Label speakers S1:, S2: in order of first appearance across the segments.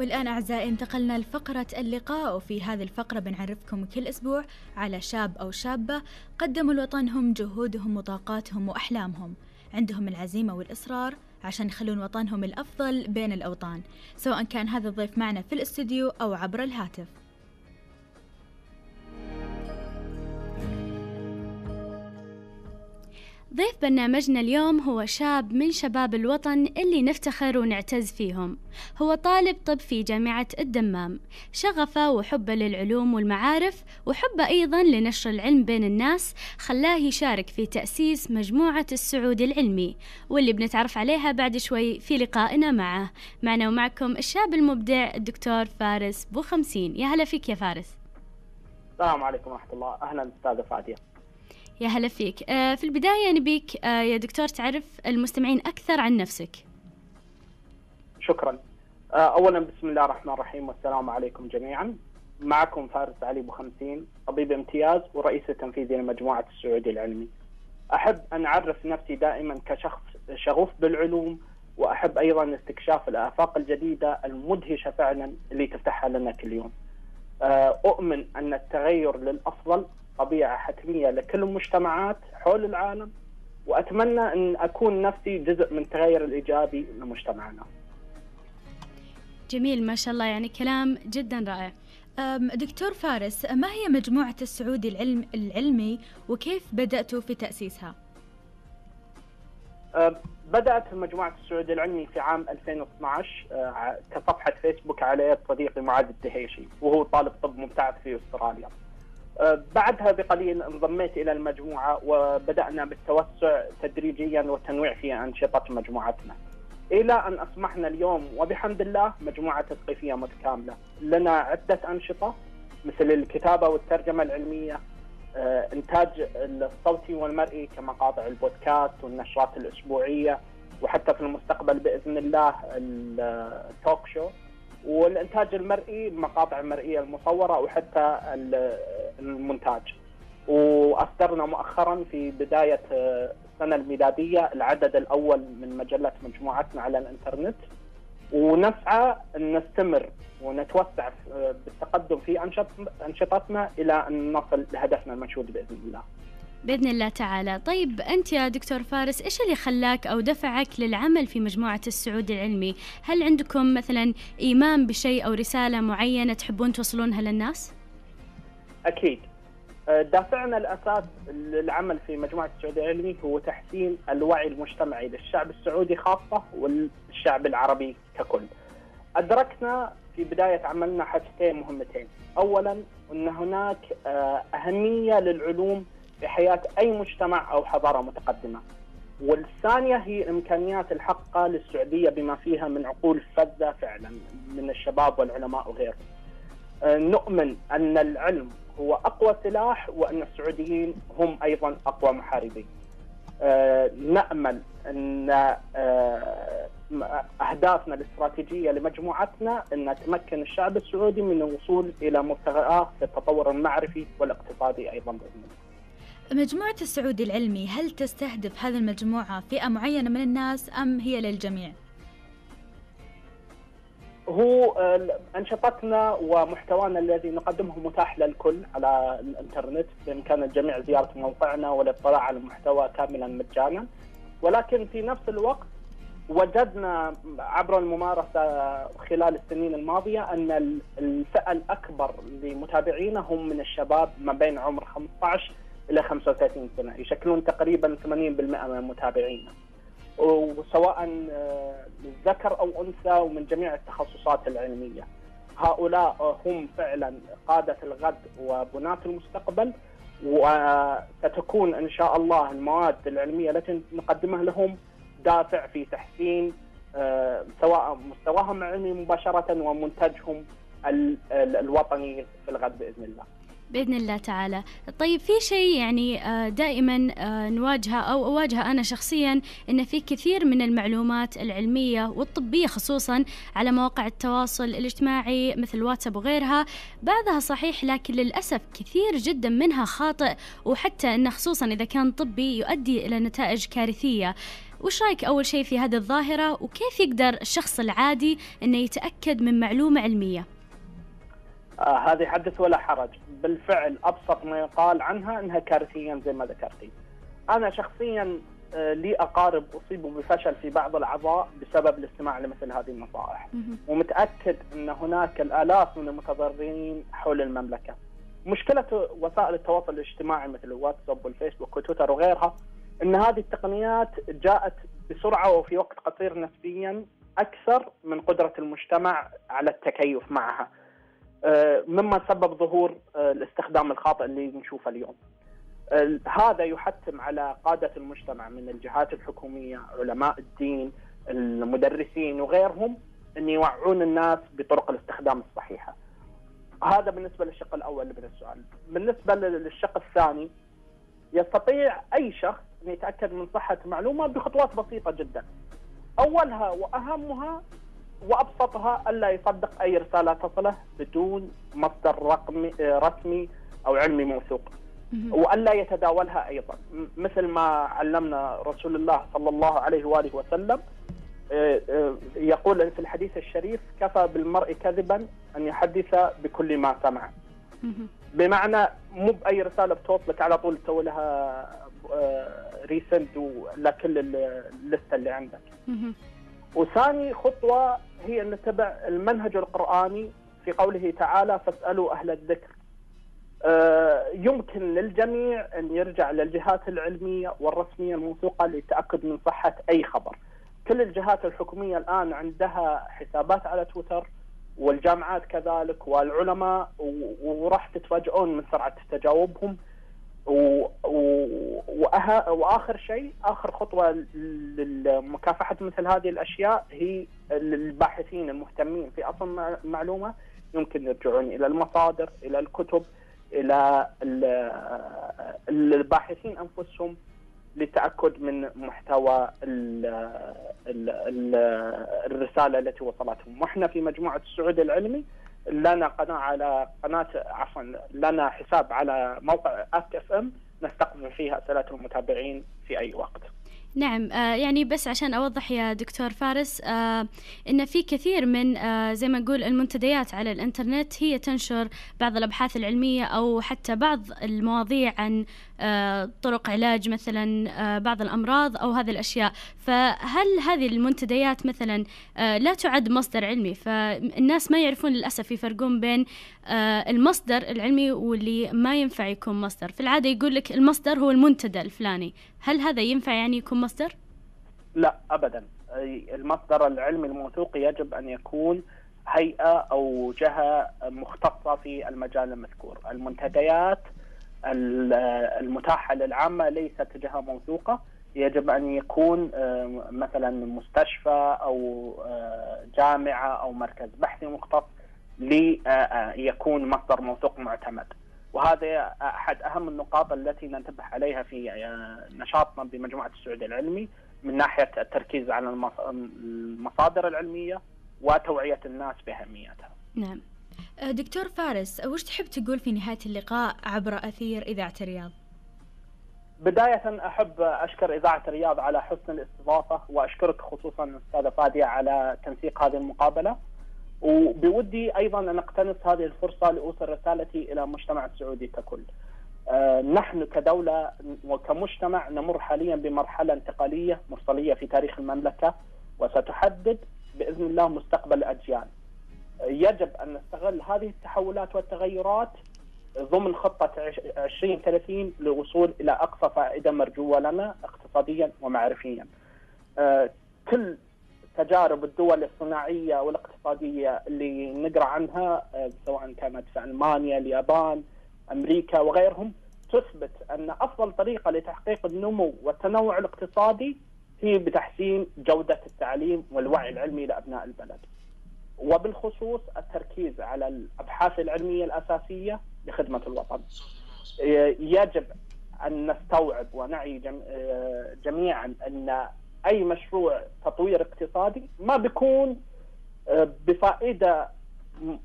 S1: والآن أعزائي انتقلنا لفقرة اللقاء وفي هذه الفقرة بنعرفكم كل أسبوع على شاب أو شابة قدموا لوطنهم جهودهم وطاقاتهم وأحلامهم. عندهم العزيمة والإصرار عشان يخلون وطنهم الأفضل بين الأوطان سواء كان هذا الضيف معنا في الاستوديو أو عبر الهاتف.
S2: ضيف برنامجنا اليوم هو شاب من شباب الوطن اللي نفتخر ونعتز فيهم. هو طالب طب في جامعة الدمام. شغفه وحبه للعلوم والمعارف وحبه أيضا لنشر العلم بين الناس خلاه يشارك في تأسيس مجموعة السعودي العلمي واللي بنتعرف عليها بعد شوي في لقائنا معه. معنا ومعكم الشاب المبدع الدكتور فارس بو خمسين يا هلا فيك يا فارس.
S3: السلام عليكم ورحمة الله. أهلا أستاذة فادية.
S2: يا هلا فيك. آه، في البداية نبيك آه، يا دكتور تعرف المستمعين أكثر عن نفسك؟
S3: شكرا. آه، أولا بسم الله الرحمن الرحيم والسلام عليكم جميعا. معكم فارس علي أبو خمسين طبيب امتياز ورئيس التنفيذي لمجموعة السعودي العلمي. أحب أن أعرف نفسي دائما كشخص شغوف بالعلوم وأحب أيضا استكشاف الآفاق الجديدة المدهشة فعلا اللي تفتحها لنا كل يوم. أؤمن أن التغير للأفضل طبيعة حتمية لكل المجتمعات حول العالم وأتمنى أن أكون نفسي جزء من التغير الإيجابي لمجتمعنا.
S2: جميل ما شاء الله يعني كلام جدا رائع.
S1: دكتور فارس ما هي مجموعة السعودي العلم العلمي وكيف بدأتوا في تأسيسها؟
S3: بدأت مجموعة السعودي العلمي في عام 2012 أه، كصفحة فيسبوك على يد صديقي معاذ الدهيشي وهو طالب طب مبتعث في أستراليا. آه، بعدها بقليل انضميت إلى المجموعة وبدأنا بالتوسع تدريجيا والتنويع في أنشطة مجموعتنا. إلى أن أصبحنا اليوم وبحمد الله مجموعة تثقيفية متكاملة، لنا عدة أنشطة مثل الكتابة والترجمة العلمية، آه، إنتاج الصوتي والمرئي كمقاطع البودكاست والنشرات الأسبوعية وحتى في المستقبل بإذن الله التوك شو والإنتاج المرئي المقاطع المرئية المصورة وحتى المونتاج وأصدرنا مؤخرا في بداية السنة الميلادية العدد الأول من مجلة مجموعتنا على الإنترنت ونسعى أن نستمر ونتوسع بالتقدم في أنشطتنا إلى أن نصل لهدفنا المنشود بإذن الله.
S2: بإذن الله تعالى. طيب أنت يا دكتور فارس إيش اللي خلاك أو دفعك للعمل في مجموعة السعود العلمي؟ هل عندكم مثلا إيمان بشيء أو رسالة معينة تحبون توصلونها للناس؟
S3: أكيد. أه، دافعنا الأساس للعمل في مجموعة السعود العلمي هو تحسين الوعي المجتمعي للشعب السعودي خاصة والشعب العربي ككل. أدركنا في بداية عملنا حاجتين مهمتين. أولا أن هناك أه، أهمية للعلوم في حياه أي مجتمع أو حضارة متقدمة. والثانية هي الامكانيات الحقة للسعودية بما فيها من عقول فذة فعلا من الشباب والعلماء وغيرهم. آه، نؤمن أن العلم هو أقوى سلاح وأن السعوديين هم أيضا أقوى محاربين. آه، نأمل أن آه، أهدافنا الاستراتيجية لمجموعتنا أن تمكن الشعب السعودي من الوصول إلى مرتفعات التطور المعرفي والاقتصادي أيضا بإذن الله.
S1: مجموعة السعودي العلمي هل تستهدف هذه المجموعة فئة معينة من الناس أم هي للجميع؟
S3: هو أنشطتنا ومحتوانا الذي نقدمه متاح للكل على الإنترنت بإمكان الجميع زيارة موقعنا والاطلاع على المحتوى كاملا مجانا ولكن في نفس الوقت وجدنا عبر الممارسة خلال السنين الماضية أن الفئة الأكبر لمتابعينا هم من الشباب ما بين عمر 15 إلى 35 سنة يشكلون تقريبا 80% من متابعينا وسواء آه، ذكر أو أنثى ومن جميع التخصصات العلمية هؤلاء هم فعلا قادة الغد وبناة المستقبل وستكون إن شاء الله المواد العلمية التي نقدمها لهم دافع في تحسين آه، سواء مستواهم العلمي مباشرة ومنتجهم الوطني في الغد بإذن الله.
S2: بإذن الله تعالى. طيب في شيء يعني آه، دائما آه، نواجهه أو أواجهه أنا شخصيا إن في كثير من المعلومات العلمية والطبية خصوصا على مواقع التواصل الاجتماعي مثل واتساب وغيرها بعضها صحيح لكن للأسف كثير جدا منها خاطئ وحتى انه خصوصا إذا كان طبي يؤدي إلى نتائج كارثية. وش رأيك أول شيء في هذه الظاهرة؟ وكيف يقدر الشخص العادي إنه يتأكد من معلومة علمية؟
S3: آه هذه حدث ولا حرج. بالفعل أبسط ما يقال عنها إنها كارثيه زي ما ذكرتي. أنا شخصيا آه، لي أقارب اصيبوا بفشل في بعض الأعضاء بسبب الاستماع لمثل هذه النصائح. ومتأكد إن هناك الآلاف من المتضررين حول المملكة. مشكلة وسائل التواصل الاجتماعي مثل الواتساب والفيسبوك وتويتر وغيرها إن هذه التقنيات جاءت بسرعة وفي وقت قصير نسبيا أكثر من قدرة المجتمع على التكيف معها. مما سبب ظهور آه، الاستخدام الخاطئ اللي نشوفه اليوم. هذا يحتم على قادة المجتمع من الجهات الحكومية، علماء الدين، المدرسين وغيرهم أن يوعون الناس بطرق الاستخدام الصحيحة. هذا بالنسبة للشق الأول من السؤال. بالنسبة للشق الثاني يستطيع أي شخص أن يتأكد من صحة معلومة بخطوات بسيطة جدا. أولها وأهمها وأبسطها ألا يصدق أي رسالة تصله بدون مصدر رقمي رسمي أو علمي موثوق. وألا يتداولها أيضا مثل ما علمنا رسول الله صلى الله عليه وآله وسلم آه، آه، يقول في الحديث الشريف كفى بالمرء كذبا أن يحدث بكل ما سمع. بمعنى مو بأي رسالة بتوصلك على طول تسوي لها ريسنت لكل اللسته اللي عندك. وثاني خطوة هي أن نتبع المنهج القرآني في قوله تعالى فاسألوا أهل الذكر آه، يمكن للجميع أن يرجع للجهات العلمية والرسمية الموثوقة للتاكد من صحة أي خبر. كل الجهات الحكومية الآن عندها حسابات على تويتر والجامعات كذلك والعلماء وراح تتفاجئون من سرعة تجاوبهم وآخر شيء آخر خطوة لمكافحه مثل هذه الأشياء هي الباحثين المهتمين في أصل المعلومة يمكن يرجعون إلى المصادر إلى الكتب إلى الباحثين أنفسهم للتاكد من محتوى ال ال ال الرسالة التي وصلتهم، وإحنا في مجموعة السعود العلمي لنا قناة على قناة عفوا لنا حساب على موقع ask.fm نستقبل فيها اسئله المتابعين في أي وقت.
S2: نعم آه يعني بس عشان أوضح يا دكتور فارس آه إن في كثير من آه زي ما نقول المنتديات على الإنترنت هي تنشر بعض الأبحاث العلمية أو حتى بعض المواضيع عن طرق علاج مثلا آه بعض الأمراض أو هذه الأشياء. فهل هذه المنتديات مثلا آه لا تعد مصدر علمي؟ فالناس ما يعرفون للأسف يفرقون بين آه المصدر العلمي واللي ما ينفع يكون مصدر. في العادة يقول لك المصدر هو المنتدى الفلاني. هل هذا ينفع يعني يكون مصدر؟
S3: لا ابدا. المصدر العلمي الموثوق يجب أن يكون هيئة أو جهة مختصة في المجال المذكور، المنتديات المتاحة للعامة ليست جهة موثوقة، يجب أن يكون آه، مثلا مستشفى أو آه، جامعة أو مركز بحثي مختص ليكون مصدر موثوق معتمد. وهذا أحد أهم النقاط التي ننتبه عليها في آه، نشاطنا بمجموعة السعوديه العلمي من ناحية التركيز على المصادر العلمية وتوعية الناس بأهميتها.
S1: نعم. آه، دكتور فارس وش تحب تقول في نهاية اللقاء عبر أثير إذاعة الرياض؟
S3: بداية أحب أشكر إذاعة الرياض على حسن الاستضافة وأشكرك خصوصا أستاذة فادية على تنسيق هذه المقابلة وبودي أيضا أن أقتنص هذه الفرصة لأوصل رسالتي إلى المجتمع السعودي ككل. آه نحن كدولة وكمجتمع نمر حاليا بمرحلة انتقالية مفصليه في تاريخ المملكة وستحدد بإذن الله مستقبل الأجيال. يجب أن نستغل هذه التحولات والتغيرات ضمن خطة 2030 للوصول إلى أقصى فائدة مرجوة لنا اقتصاديا ومعرفيا. آه كل تجارب الدول الصناعية والاقتصادية اللي نقرأ عنها آه، سواء كانت في ألمانيا، اليابان، أمريكا وغيرهم تثبت أن أفضل طريقة لتحقيق النمو والتنوع الاقتصادي هي بتحسين جودة التعليم والوعي العلمي لأبناء البلد. وبالخصوص التركيز على الأبحاث العلمية الأساسية لخدمة الوطن. يجب أن نستوعب ونعي آه، جميعا أن أي مشروع تطوير اقتصادي ما بيكون آه، بفائدة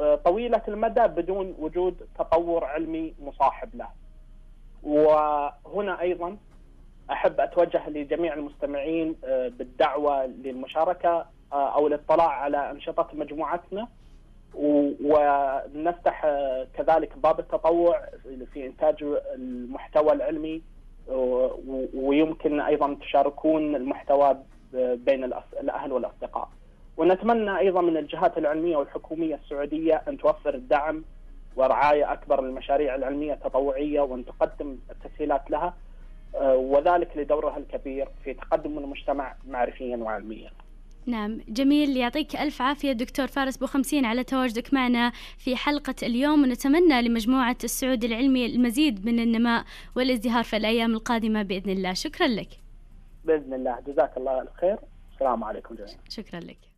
S3: آه، طويلة المدى بدون وجود تطور علمي مصاحب له. وهنا أيضا أحب أتوجه لجميع المستمعين بالدعوة للمشاركة أو الاطلاع على أنشطة مجموعتنا ونفتح كذلك باب التطوع في إنتاج المحتوى العلمي ويمكن أيضا تشاركون المحتوى بين الأهل والأصدقاء. ونتمنى أيضا من الجهات العلمية والحكومية السعودية أن توفر الدعم ورعاية أكبر للمشاريع العلمية التطوعية وأن تقدم التسهيلات لها وذلك لدورها الكبير في تقدم المجتمع معرفيا وعلميا.
S2: نعم. جميل يعطيك ألف عافية دكتور فارس بو خمسين على تواجدك معنا في حلقة اليوم ونتمنى لمجموعة السعود العلمي المزيد من النماء والازدهار في الأيام القادمة بإذن الله. شكرا لك.
S3: بإذن الله. جزاك الله الخير السلام عليكم جميعا.
S2: شكرا لك.